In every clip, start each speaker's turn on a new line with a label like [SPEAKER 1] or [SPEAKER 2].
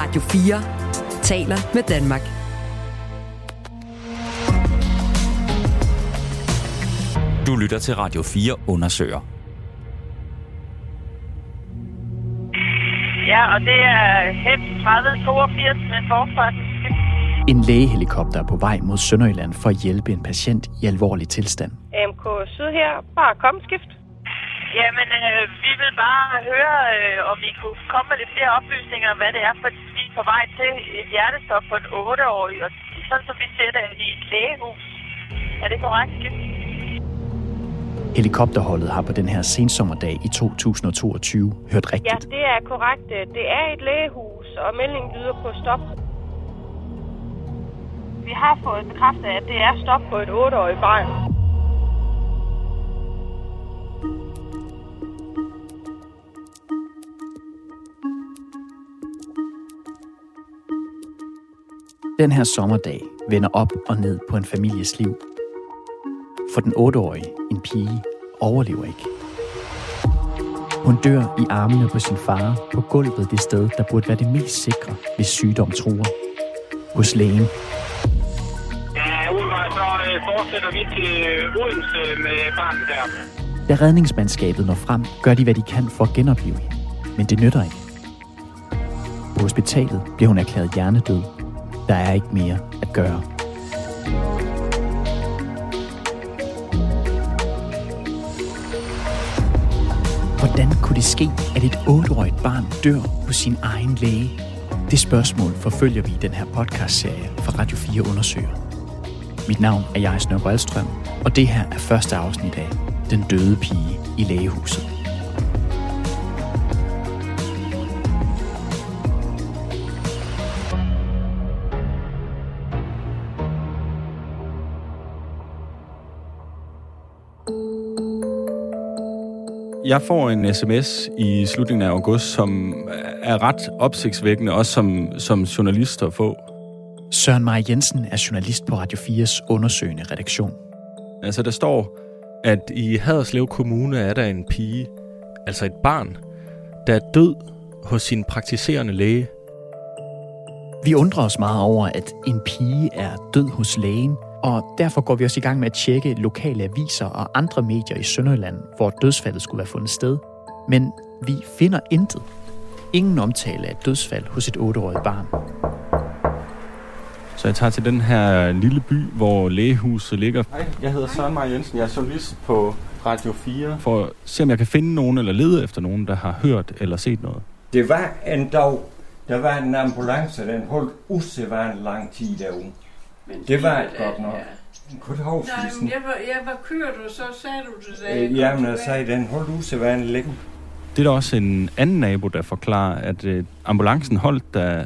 [SPEAKER 1] Radio 4 taler med Danmark.
[SPEAKER 2] Du lytter til Radio 4 undersøger.
[SPEAKER 3] Ja, og det er HEP 3082 med forfartsskib.
[SPEAKER 4] En lægehelikopter er på vej mod Sønderjylland for at hjælpe en patient i alvorlig tilstand.
[SPEAKER 3] AMK Syd her, bare kom skift. Jamen, øh, vi vil bare høre, øh, om I kunne komme med lidt flere oplysninger om, hvad det er, for er på vej til et hjertestop på en 8-årig, og sådan som vi ser det i et lægehus. Er det korrekt?
[SPEAKER 4] Helikopterholdet har på den her sensommerdag i 2022 hørt
[SPEAKER 3] Ja,
[SPEAKER 4] rigtigt.
[SPEAKER 3] det er korrekt. Det er et lægehus, og meldingen lyder på stop. Vi har fået bekræftet, at det er stop på et 8-årigt barn.
[SPEAKER 4] Den her sommerdag vender op og ned på en families liv. For den 8-årige, en pige, overlever ikke. Hun dør i armene på sin far på gulvet det sted, der burde være det mest sikre, hvis sygdom truer. Hos lægen.
[SPEAKER 5] Ja, umiddelbart så øh, fortsætter vi til Odense med barnet der.
[SPEAKER 4] Da redningsmandskabet når frem, gør de, hvad de kan for at genopleve hende. Men det nytter ikke. På hospitalet bliver hun erklæret hjernedød. Der er ikke mere at gøre. Hvordan kunne det ske, at et 8-årigt barn dør hos sin egen læge? Det spørgsmål forfølger vi i den her podcastserie fra Radio 4 Undersøger. Mit navn er Jais Nørre og det her er første afsnit af Den døde pige i lægehuset.
[SPEAKER 6] Jeg får en sms i slutningen af august, som er ret opsigtsvækkende, også som, som journalist at få.
[SPEAKER 4] Søren Maja Jensen er journalist på Radio 4's undersøgende redaktion.
[SPEAKER 6] Altså, der står, at i Haderslev Kommune er der en pige, altså et barn, der er død hos sin praktiserende læge.
[SPEAKER 4] Vi undrer os meget over, at en pige er død hos lægen, og derfor går vi også i gang med at tjekke lokale aviser og andre medier i Sønderjylland, hvor dødsfaldet skulle være fundet sted. Men vi finder intet. Ingen omtale af et dødsfald hos et 8-årigt barn.
[SPEAKER 6] Så jeg tager til den her lille by, hvor lægehuset ligger. Hej, jeg hedder Søren Maja Jensen. Jeg er journalist på Radio 4. For at se, om jeg kan finde nogen eller lede efter nogen, der har hørt eller set noget.
[SPEAKER 7] Det var en dag, der var en ambulance, den holdt usædvanligt lang tid derude. Det var et godt nok. Kunne du huske
[SPEAKER 8] Nej,
[SPEAKER 7] det
[SPEAKER 8] men jeg var, jeg var kørt, og så sagde du det. da jeg
[SPEAKER 7] Øh, Jamen, jeg sagde, den holdt usædvanligt længe.
[SPEAKER 6] Det er der også en anden nabo, der forklarer, at øh, ambulancen holdt der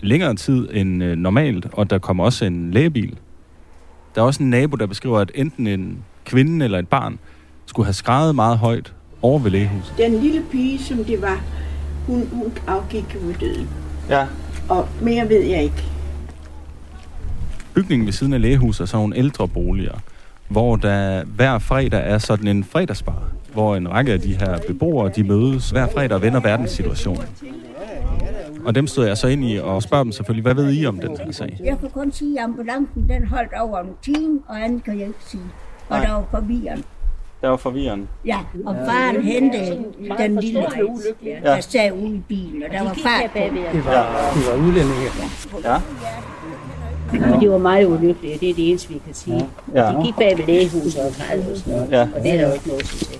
[SPEAKER 6] længere tid end øh, normalt, og der kom også en lægebil. Der er også en nabo, der beskriver, at enten en kvinde eller et barn skulle have skrevet meget højt over ved lægehuset.
[SPEAKER 9] Den lille pige, som det var, hun, hun afgik ved døden.
[SPEAKER 6] Ja.
[SPEAKER 9] Og mere ved jeg ikke.
[SPEAKER 6] Bygningen ved siden af lægehuset er sådan nogle ældre boliger, hvor der hver fredag er sådan en fredagsbar, hvor en række af de her beboere, de mødes hver fredag og vender verdenssituationen. Og dem stod jeg så ind i og spørger dem selvfølgelig, hvad ved I om den her sag?
[SPEAKER 10] Jeg kan kun sige, at ambulancen den holdt over en time, og andet kan jeg ikke sige. Og
[SPEAKER 6] Nej.
[SPEAKER 10] der var forvirrende.
[SPEAKER 6] Der var forvirrende.
[SPEAKER 10] Ja, og faren hentede den lille, der sad ude i bilen, og der var far på.
[SPEAKER 11] Det var, det var udlændinge.
[SPEAKER 6] Ja.
[SPEAKER 12] Og det var meget ulykkeligt, det er det eneste, vi kan sige.
[SPEAKER 6] Ja.
[SPEAKER 12] De gik bag ved lægehuset og plejede hos noget,
[SPEAKER 6] Ja.
[SPEAKER 12] og det er der jo ikke noget til.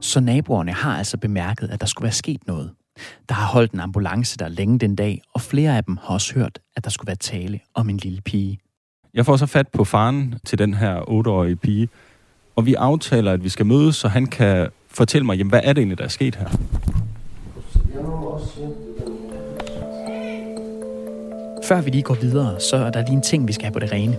[SPEAKER 4] Så naboerne har altså bemærket, at der skulle være sket noget. Der har holdt en ambulance der længe den dag, og flere af dem har også hørt, at der skulle være tale om en lille pige.
[SPEAKER 6] Jeg får så fat på faren til den her 8-årige pige, og vi aftaler, at vi skal mødes, så han kan fortælle mig, jamen, hvad er det egentlig, der er sket her?
[SPEAKER 4] Før vi lige går videre, så er der lige en ting, vi skal have på det rene.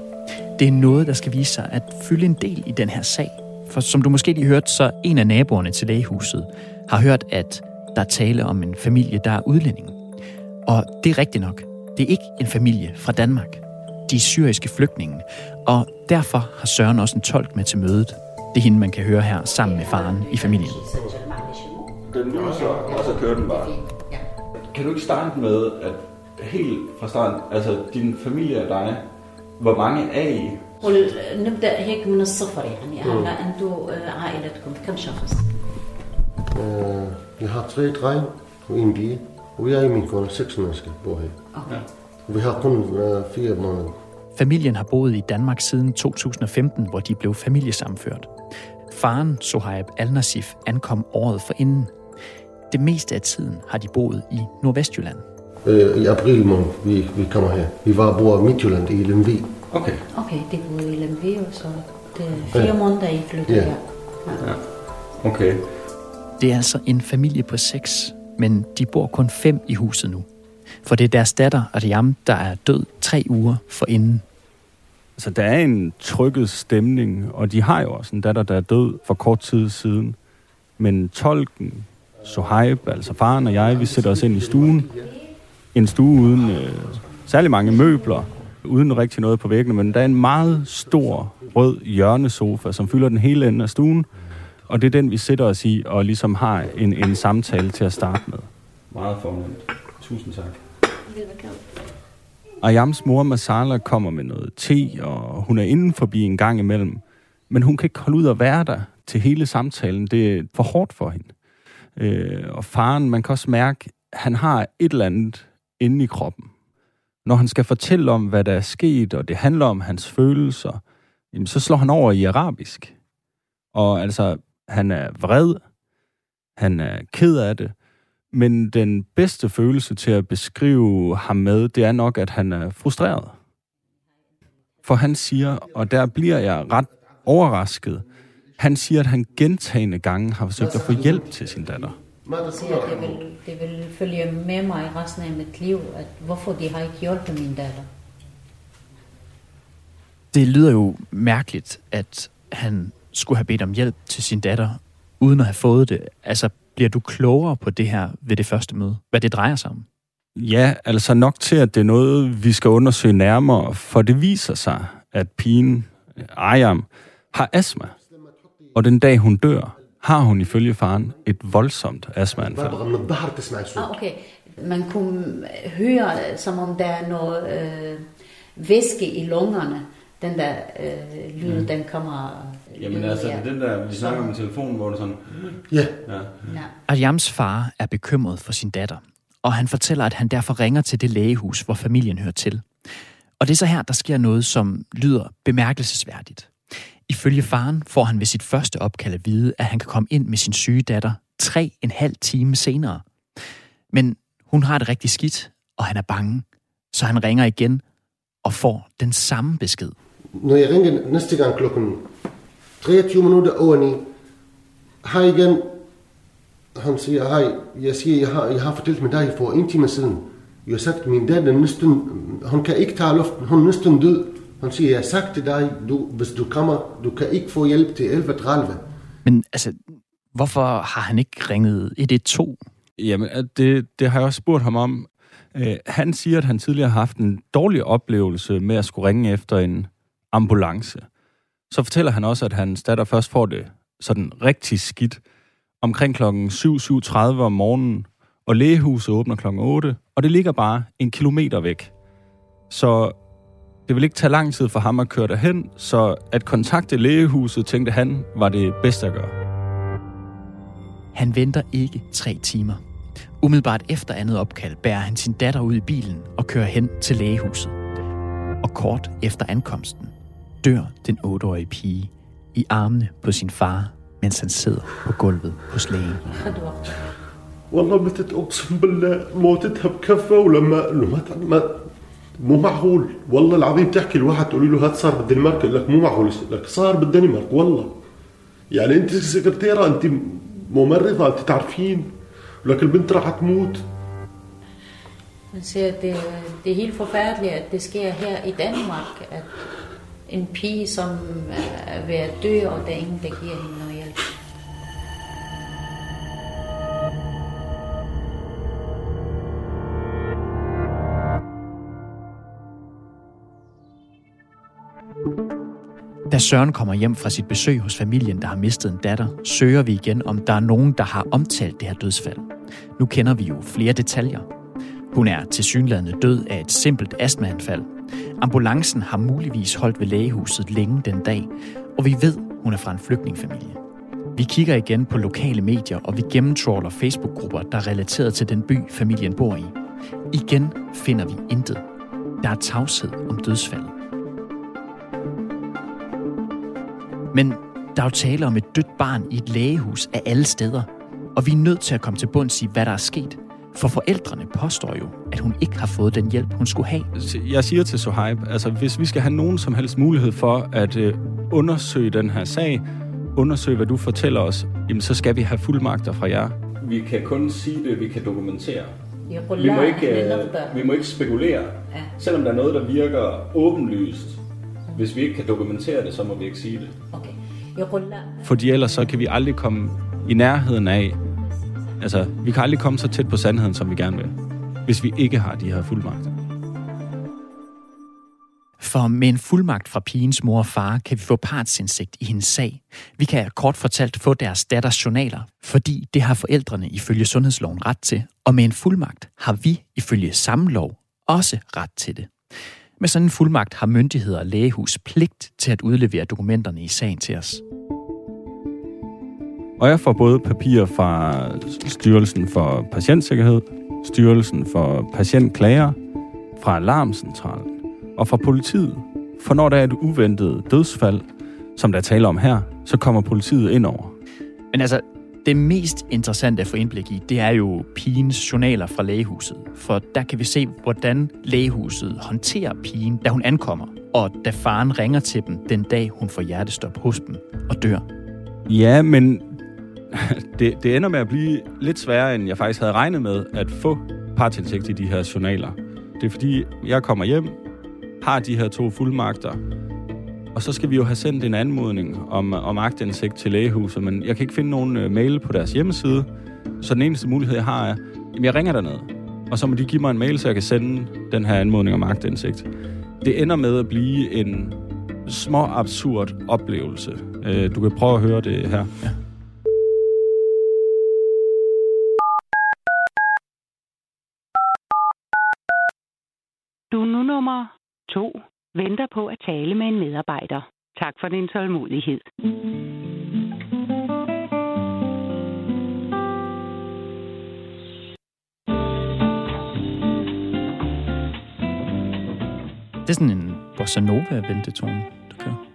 [SPEAKER 4] Det er noget, der skal vise sig at fylde en del i den her sag. For som du måske lige hørte, så en af naboerne til lægehuset har hørt, at der er tale om en familie, der er udlænding. Og det er rigtigt nok. Det er ikke en familie fra Danmark De er syriske flygtninge, og derfor har Søren også en tolk med til mødet. Det er hende, man kan høre her sammen med faren i familien.
[SPEAKER 6] Den lyser, og så kører den bare. Kan du ikke starte med, at helt fra starten, altså din familie og dig, hvor mange er I?
[SPEAKER 13] قل نبدا هيك من الصفر يعني هلا انتم عائلتكم كم شخص؟
[SPEAKER 14] Øh, vi har tre drenge og en pige, og jeg og Vi har kun øh, fire måneder.
[SPEAKER 4] Familien har boet i Danmark siden 2015, hvor de blev familiesamført. Faren, Sohaib Al-Nasif, ankom året forinden. Det meste af tiden har de boet i Nordvestjylland.
[SPEAKER 14] Øh, I april måned, vi, vi kommer her. Vi var bor i Midtjylland i Lemvi.
[SPEAKER 6] Okay.
[SPEAKER 13] Okay, det boede i Lemvi, og så det er fire
[SPEAKER 14] Ja.
[SPEAKER 13] måneder, I flyttede
[SPEAKER 14] Ja.
[SPEAKER 13] her.
[SPEAKER 6] Ja. Okay.
[SPEAKER 4] Det er altså en familie på seks, men de bor kun fem i huset nu. For det er deres datter, Ariam, der er død tre uger forinden.
[SPEAKER 6] Så der er en trykket stemning, og de har jo også en datter, der er død for kort tid siden. Men tolken, Sohaib, altså faren og jeg, vi sætter os ind i stuen. En stue uden øh, særlig mange møbler, uden rigtig noget på væggene, men der er en meget stor rød hjørnesofa, som fylder den hele ende af stuen. Og det er den, vi sætter os i og ligesom har en, en samtale til at starte med. Meget fornemt. Tusind tak. Ayams mor Masala kommer med noget te, og hun er inden forbi en gang imellem. Men hun kan ikke holde ud at være der til hele samtalen. Det er for hårdt for hende. Øh, og faren, man kan også mærke, han har et eller andet inde i kroppen. Når han skal fortælle om, hvad der er sket, og det handler om hans følelser, jamen, så slår han over i arabisk. Og altså, han er vred, han er ked af det, men den bedste følelse til at beskrive ham med, det er nok, at han er frustreret. For han siger, og der bliver jeg ret overrasket, han siger, at han gentagende gange har forsøgt at få hjælp til sin datter.
[SPEAKER 13] Jeg siger, at det vil, det vil følge med mig resten af mit liv, at hvorfor de har ikke hjulpet min datter.
[SPEAKER 4] Det lyder jo mærkeligt, at han skulle have bedt om hjælp til sin datter, uden at have fået det. Altså, bliver du klogere på det her ved det første møde? Hvad det drejer sig om?
[SPEAKER 6] Ja, altså nok til, at det er noget, vi skal undersøge nærmere, for det viser sig, at pigen, Ayam, har astma. Og den dag hun dør, har hun ifølge faren et voldsomt astmaanfald.
[SPEAKER 13] Ah, okay. Man kunne høre, som om der er noget øh, væske i lungerne. Den der øh, lyd,
[SPEAKER 6] Mm.
[SPEAKER 13] den kommer...
[SPEAKER 6] Jamen altså, det er den der, vi snakker om i telefonen, hvor det sådan...
[SPEAKER 14] Ja.
[SPEAKER 6] ja.
[SPEAKER 13] Ja.
[SPEAKER 4] Ariams far er bekymret for sin datter, og han fortæller, at han derfor ringer til det lægehus, hvor familien hører til. Og det er så her, der sker noget, som lyder bemærkelsesværdigt. Ifølge faren får han ved sit første opkald at vide, at han kan komme ind med sin syge datter tre en halv time senere. Men hun har det rigtig skidt, og han er bange, så han ringer igen og får den samme besked.
[SPEAKER 14] Når jeg ringer næste gang klokken 23 minutter over 9, hej igen. Han siger, hej, jeg siger, jeg har, jeg har fortalt med dig for en time siden. Jeg har sagt, min datter næsten, hun kan ikke tage luften, hun er næsten død. Han siger, jeg har sagt til dig, du, hvis du kommer, du kan ikke få hjælp til 11.30.
[SPEAKER 4] Men altså, hvorfor har han ikke ringet 112?
[SPEAKER 6] Jamen, det, det har jeg også spurgt ham om. Øh, han siger, at han tidligere har haft en dårlig oplevelse med at skulle ringe efter en ambulance. Så fortæller han også, at hans datter først får det sådan rigtig skidt omkring klokken 7-7.30 om morgenen, og lægehuset åbner klokken 8, og det ligger bare en kilometer væk. Så det vil ikke tage lang tid for ham at køre derhen, så at kontakte lægehuset, tænkte han, var det bedste at gøre.
[SPEAKER 4] Han venter ikke tre timer. Umiddelbart efter andet opkald bærer han sin datter ud i bilen og kører hen til lægehuset. Og kort efter ankomsten dør den 8-årige pige i armene på sin far, mens han sidder på gulvet hos lægen.
[SPEAKER 14] والله ماتت اقسم بالله موتتها بكفه ولما قال له ما ما مو معقول والله العظيم تحكي لواحد تقول له هات صار بالدنمارك يقول لك مو معقول لك صار بالدنمارك والله يعني انت سكرتيره انت ممرضه انت تعرفين لك البنت راح تموت
[SPEAKER 13] Man siger, at det, det er helt forfærdeligt, at det sker her i Danmark, at en pige, som er ved at dø, og der er ingen, der giver hende noget hjælp.
[SPEAKER 4] Da Søren kommer hjem fra sit besøg hos familien, der har mistet en datter, søger vi igen, om der er nogen, der har omtalt det her dødsfald. Nu kender vi jo flere detaljer. Hun er tilsyneladende død af et simpelt astmaanfald. Ambulancen har muligvis holdt ved lægehuset længe den dag, og vi ved, hun er fra en flygtningefamilie. Vi kigger igen på lokale medier, og vi gennemtrawler Facebook-grupper, der er relateret til den by, familien bor i. Igen finder vi intet. Der er tavshed om dødsfaldet. Men der er jo tale om et dødt barn i et lægehus af alle steder, og vi er nødt til at komme til bunds i, hvad der er sket. For forældrene påstår jo, at hun ikke har fået den hjælp, hun skulle have.
[SPEAKER 6] Jeg siger til Sohaib, altså hvis vi skal have nogen som helst mulighed for at øh, undersøge den her sag, undersøge, hvad du fortæller os, jamen så skal vi have fuldmagter fra jer. Vi kan kun sige det, vi kan dokumentere. Vi må ikke, øh, vi må ikke spekulere. Selvom der er noget, der virker åbenlyst, hvis vi ikke kan dokumentere det, så må vi ikke sige det. Fordi ellers så kan vi aldrig komme i nærheden af, altså vi kan aldrig komme så tæt på sandheden, som vi gerne vil, hvis vi ikke har de her fuldmagter.
[SPEAKER 4] For med en fuldmagt fra pigens mor og far kan vi få partsindsigt i hendes sag. Vi kan kort fortalt få deres datters journaler, fordi det har forældrene ifølge sundhedsloven ret til, og med en fuldmagt har vi ifølge samme lov også ret til det. Med sådan en fuldmagt har myndigheder og lægehus pligt til at udlevere dokumenterne i sagen til os.
[SPEAKER 6] Og jeg får både papirer fra Styrelsen for Patientsikkerhed, Styrelsen for Patientklager, fra Alarmcentralen og fra politiet. For når der er et uventet dødsfald, som der taler om her, så kommer politiet ind over.
[SPEAKER 4] Men altså, det mest interessante at få indblik i, det er jo pigens journaler fra lægehuset. For der kan vi se, hvordan lægehuset håndterer pigen, da hun ankommer, og da faren ringer til dem den dag, hun får hjertestop hos dem og dør.
[SPEAKER 6] Ja, men det, det ender med at blive lidt sværere, end jeg faktisk havde regnet med, at få partindsigt i de her journaler. Det er fordi, jeg kommer hjem, har de her to fuldmagter, og så skal vi jo have sendt en anmodning om, om agtindsigt til lægehuset, men jeg kan ikke finde nogen øh, mail på deres hjemmeside, så den eneste mulighed, jeg har, er, at jeg ringer derned, og så må de give mig en mail, så jeg kan sende den her anmodning om agtindsigt. Det ender med at blive en små absurd oplevelse. Øh, du kan prøve at høre det her. Ja.
[SPEAKER 15] Du er nu nummer to venter på at tale med en medarbejder. Tak for din tålmodighed.
[SPEAKER 4] Det er sådan en bossa nova-ventetone, du kører.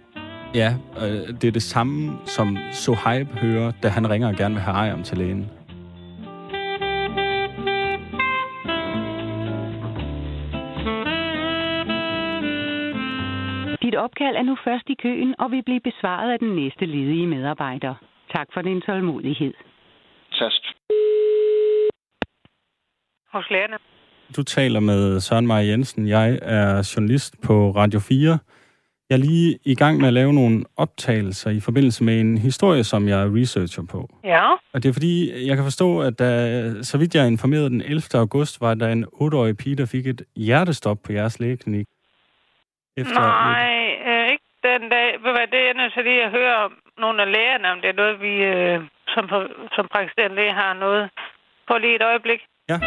[SPEAKER 6] Ja, øh, det er det samme, som Sohaib hører, da han ringer og gerne vil have Ejam til lægen.
[SPEAKER 15] Opkald er nu først i køen og vil blive besvaret af den næste ledige medarbejder. Tak for din tålmodighed.
[SPEAKER 5] Tast.
[SPEAKER 3] Hos lærerne.
[SPEAKER 6] Du taler med Søren Marie Jensen. Jeg er journalist på Radio 4. Jeg er lige i gang med at lave nogle optagelser i forbindelse med en historie, som jeg researcher på.
[SPEAKER 3] Ja.
[SPEAKER 6] Og det er fordi, jeg kan forstå, at der, så vidt jeg er informeret den 11. august, var der en 8-årig pige, der fik et hjertestop på jeres lægeklinik.
[SPEAKER 3] Efter Nej, den dag. Ved hvad, det er nødt til lige at høre nogle af lægerne, om det er noget, vi øh, som, som praktiserende læge har noget. På lige et øjeblik.
[SPEAKER 6] Ja.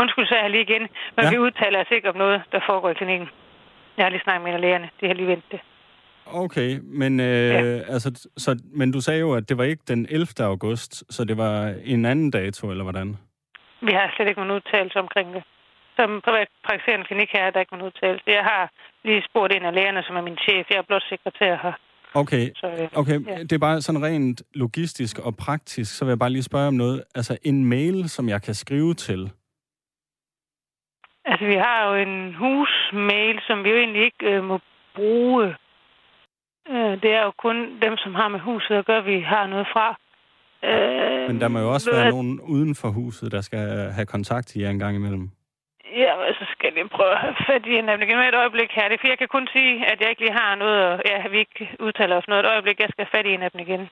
[SPEAKER 3] Undskyld, så jeg lige igen. Men ja. vi udtaler os ikke om noget, der foregår i klinikken. Jeg har lige snakket med en af lægerne. De har lige ventet det.
[SPEAKER 6] Okay, men, øh, ja. altså, så, men du sagde jo, at det var ikke den 11. august, så det var en anden dato, eller hvordan?
[SPEAKER 3] Vi har slet ikke nogen udtalelse omkring det. Som privatpraktiserende klinik her er der ikke nogen udtalelse. Jeg har lige spurgt en af lægerne, som er min chef. Jeg er blot sekretær her.
[SPEAKER 6] Okay, så, øh, okay. Ja. det er bare sådan rent logistisk og praktisk, så vil jeg bare lige spørge om noget. Altså en mail, som jeg kan skrive til,
[SPEAKER 3] Altså, vi har jo en husmail, som vi jo egentlig ikke øh, må bruge. Øh, det er jo kun dem, som har med huset at gøre, vi har noget fra.
[SPEAKER 6] Øh, Men der må jo også være at... nogen uden for huset, der skal have kontakt til jer en gang imellem.
[SPEAKER 3] Ja, altså, skal lige prøve at have fat i hende igen med et øjeblik her. Det er fordi, jeg kan kun sige, at jeg ikke lige har noget, og ja, vi ikke udtaler os noget et øjeblik. Jeg skal have fat i hende igen.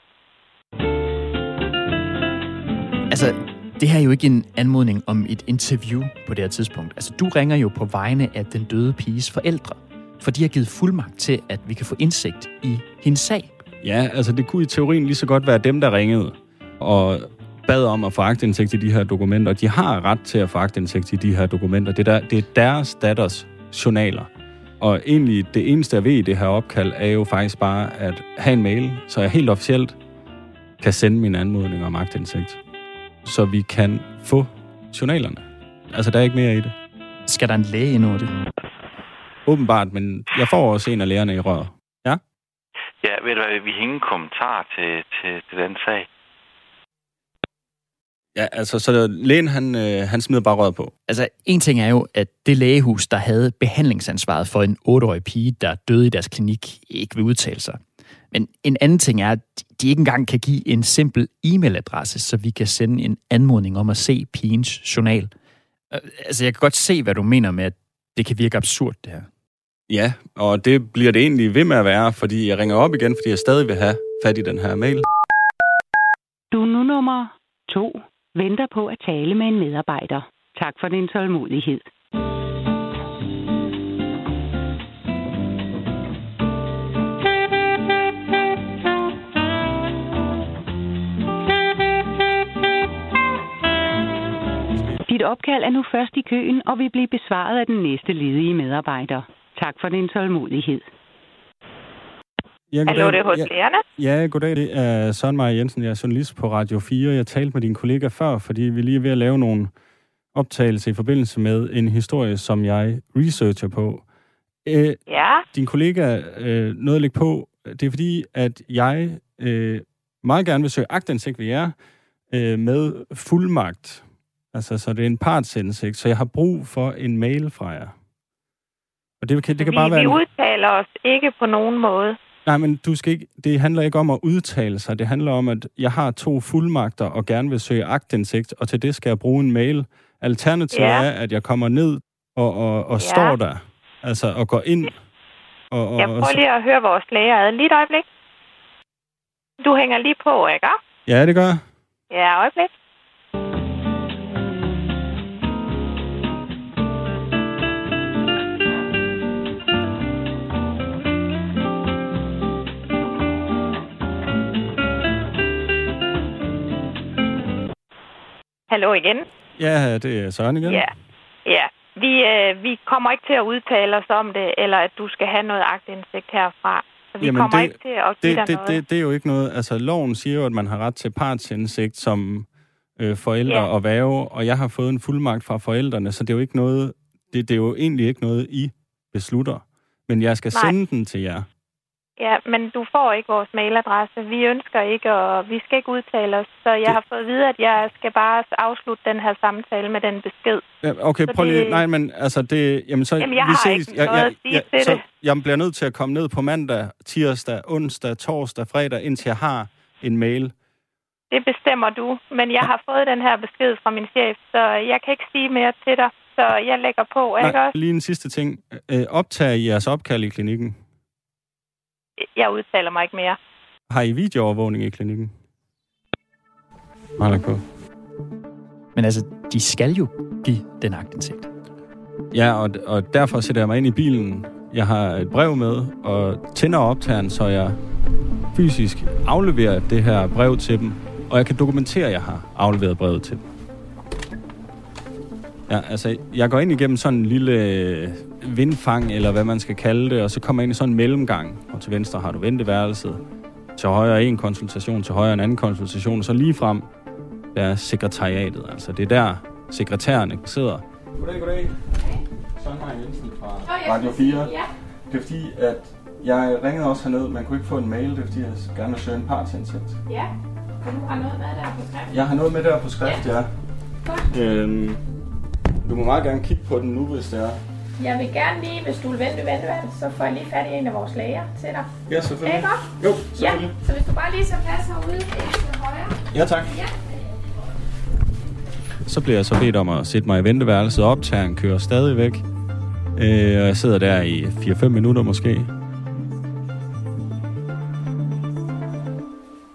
[SPEAKER 4] Altså, det her er jo ikke en anmodning om et interview på det her tidspunkt. Altså, du ringer jo på vegne af den døde piges forældre, for de har givet fuldmagt til, at vi kan få indsigt i hendes sag.
[SPEAKER 6] Ja, altså det kunne i teorien lige så godt være dem, der ringede og bad om at få agtindsigt i de her dokumenter. De har ret til at få agtindsigt i de her dokumenter. Det er, der, det er deres datters journaler. Og egentlig det eneste, jeg ved i det her opkald, er jo faktisk bare at have en mail, så jeg helt officielt kan sende min anmodning om agtindsigt. Så vi kan få journalerne. Altså, der er ikke mere i det.
[SPEAKER 4] Skal der en læge ind over det?
[SPEAKER 6] Åbenbart, men jeg får også en af lærerne i røret. Ja?
[SPEAKER 16] Ja, ved du hvad, vi har ingen kommentar til, til, til den sag.
[SPEAKER 6] Ja, altså, så lægen, han, øh, han smider bare røret på.
[SPEAKER 4] Altså, en ting er jo, at det lægehus, der havde behandlingsansvaret for en 8-årig pige, der døde i deres klinik, ikke vil udtale sig. Men en anden ting er, at de ikke engang kan give en simpel e-mailadresse, så vi kan sende en anmodning om at se pigens journal. Øh, Altså, jeg kan godt se, hvad du mener med, at det kan virke absurd, det her.
[SPEAKER 6] Ja, og det bliver det egentlig ved med at være, fordi jeg ringer op igen, fordi jeg stadig vil have fat i den her mail.
[SPEAKER 15] Du er nu nummer to venter på at tale med en medarbejder. Tak for din tålmodighed. Dit opkald er nu først i køen og vil blive besvaret af den næste ledige medarbejder. Tak for din tålmodighed.
[SPEAKER 6] Ja,
[SPEAKER 3] Hallo, det er hos
[SPEAKER 6] ja,
[SPEAKER 3] lærerne.
[SPEAKER 6] ja, goddag. Det er Søren Maja Jensen. Jeg er journalist på Radio 4. Jeg talte med din kollega før, fordi vi lige er ved at lave nogle optagelser i forbindelse med en historie, som jeg researcher på. Øh,
[SPEAKER 3] Ja,
[SPEAKER 6] din kollega øh, noget at lægge på. Det er fordi, at jeg øh, meget gerne vil søge agtindsigt ved jer øh, med fuldmagt. Altså, så det er en partsindsigt, så jeg har brug for en mail fra jer. Og det kan, det kan
[SPEAKER 3] vi,
[SPEAKER 6] bare være...
[SPEAKER 3] vi udtaler os ikke på nogen måde.
[SPEAKER 6] Nej, men du skal ikke, det handler ikke om at udtale sig. Det handler om, at jeg har to fuldmagter og gerne vil søge agtindsigt, og til det skal jeg bruge en mail. Alternativet
[SPEAKER 3] Ja.
[SPEAKER 6] er, at jeg kommer ned og, og, og
[SPEAKER 3] Ja.
[SPEAKER 6] står der, altså og går ind. Og, og,
[SPEAKER 3] Jeg prøver lige at høre vores læger ad. Lige et øjeblik. Du hænger lige på, ikke?
[SPEAKER 6] Ja, det gør jeg.
[SPEAKER 3] Ja, øjeblik. Hallo igen.
[SPEAKER 6] Ja, det er Søren igen.
[SPEAKER 3] Ja. Ja. Vi, øh, vi kommer ikke til at udtale os om det, eller at du skal have noget agtindsigt herfra. Så vi
[SPEAKER 6] Jamen,
[SPEAKER 3] kommer
[SPEAKER 6] det-
[SPEAKER 3] ikke til at give
[SPEAKER 6] Det, det,
[SPEAKER 3] noget.
[SPEAKER 6] det, det er jo ikke noget... Altså, loven siger jo, at man har ret til partsindsigt som øh, forældre
[SPEAKER 3] Ja.
[SPEAKER 6] og værge, og jeg har fået en fuldmagt fra forældrene, så det er jo ikke noget... Det, det er jo egentlig ikke noget, I beslutter. Men jeg skal
[SPEAKER 3] Nej.
[SPEAKER 6] sende den til jer.
[SPEAKER 3] Ja, men du får ikke vores mailadresse. Vi ønsker ikke, og vi skal ikke udtale os. Så jeg har fået at vide, at jeg skal bare afslutte den her samtale med den besked.
[SPEAKER 6] Ja, okay,
[SPEAKER 3] Så
[SPEAKER 6] prøv lige.
[SPEAKER 3] det-
[SPEAKER 6] Nej, men altså det... Jamen, så
[SPEAKER 3] Jamen, jeg
[SPEAKER 6] vi
[SPEAKER 3] har
[SPEAKER 6] ses.
[SPEAKER 3] ikke noget at sige til
[SPEAKER 6] så
[SPEAKER 3] det.
[SPEAKER 6] Jeg bliver nødt til at komme ned på mandag, tirsdag, onsdag, torsdag, fredag, indtil jeg har en mail.
[SPEAKER 3] Det bestemmer du. Men jeg har fået den her besked fra min chef, så jeg kan ikke sige mere til dig. Så jeg lægger på, ikke
[SPEAKER 6] Nej,
[SPEAKER 3] også?
[SPEAKER 6] lige en sidste ting. Øh, optager I jeres opkald i klinikken?
[SPEAKER 3] Jeg udtaler mig ikke mere.
[SPEAKER 6] Har I videoovervågning i klinikken? På.
[SPEAKER 4] Men altså, de skal jo give den agtindsigt.
[SPEAKER 6] Ja, og, og derfor sætter jeg mig ind i bilen. Jeg har et brev med, og tænder optageren, så jeg fysisk afleverer det her brev til dem, og jeg kan dokumentere, at jeg har afleveret brevet til dem. Ja, altså, jeg går ind igennem sådan en lille vindfang, eller hvad man skal kalde det, og så kommer jeg ind i sådan en mellemgang, og til venstre har du venteværelset, til højre en konsultation, til højre en anden konsultation, og så lige frem, der er sekretariatet, altså det er der sekretærerne sidder. Goddag, goddag. Søren Maja Jensen fra Radio 4.
[SPEAKER 3] Ja.
[SPEAKER 6] Det er fordi, at jeg ringede også herned, man kunne ikke få en mail, det er fordi, jeg gerne vil søge en partsindsigt.
[SPEAKER 3] Ja. Og du har noget med der på skrift.
[SPEAKER 6] Jeg har noget med der på skrift, ja.
[SPEAKER 3] Godt.
[SPEAKER 6] Øhm, du må meget gerne kigge på den nu, hvis det er.
[SPEAKER 3] Jeg vil gerne lige, hvis du vil vente, vente, vente, så får jeg lige fat i en af vores læger til dig.
[SPEAKER 6] Ja, selvfølgelig.
[SPEAKER 3] Ikke godt?
[SPEAKER 6] Jo,
[SPEAKER 3] Ja,
[SPEAKER 6] selvfølgelig.
[SPEAKER 3] så hvis du bare lige så plads herude til højre.
[SPEAKER 6] Ja, tak.
[SPEAKER 3] Ja.
[SPEAKER 6] Så bliver jeg så bedt om at sætte mig i venteværelset. Optageren kører stadigvæk. Øh, og jeg sidder der i 4-5 minutter måske.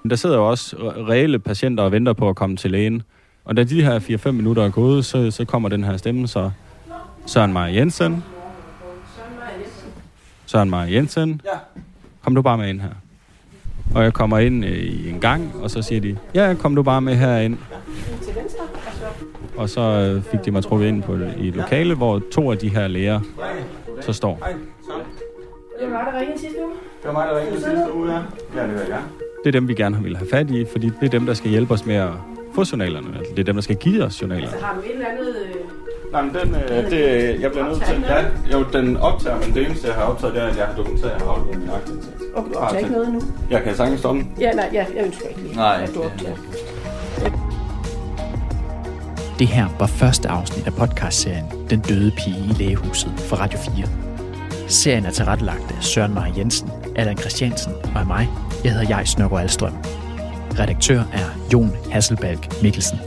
[SPEAKER 6] Men der sidder jo også reelle patienter og venter på at komme til lægen. Og da de her 4-5 minutter er gået, så, så kommer den her stemme, så Søren Maja Jensen. Søren Maja Jensen. Ja. Kom du bare med ind her. Og jeg kommer ind øh, i en gang, og så siger de, ja, kom du bare med herind.
[SPEAKER 17] Til venstre,
[SPEAKER 6] Og så øh, fik de mig trukket ind på, i et lokale, hvor to af de her læger så står.
[SPEAKER 17] Det var der ringet sidste uge.
[SPEAKER 6] Det var mig, der ringede sidste uge, ja. Ja, det var jeg. Det er dem, vi gerne vil have fat i, fordi det er dem, der skal hjælpe os med at få journalerne. Altså, det er dem, der skal give os journalerne.
[SPEAKER 17] Altså, har du et eller andet... Øh...
[SPEAKER 6] Nej, men den, øh, det, jeg bliver nødt til... Ja, jo, den optager, men det eneste, jeg har optaget, det er, at jeg har dokumenteret, at jeg har afleveret min aktindsigt.
[SPEAKER 17] Okay, du optager ikke noget nu?
[SPEAKER 6] Jeg kan sagtens stoppe.
[SPEAKER 17] Ja, nej, ja, jeg ønsker ikke lige,
[SPEAKER 6] Nej,
[SPEAKER 17] at du optager.
[SPEAKER 4] Det her var første afsnit af podcastserien Den døde pige i lægehuset for Radio 4. Serien er tilrettelagt af Søren Maja Jensen, Allan Christiansen og af mig. Jeg hedder Jais Nørgaard Alstrøm. Redaktør er Jon Hasselbalg Mikkelsen.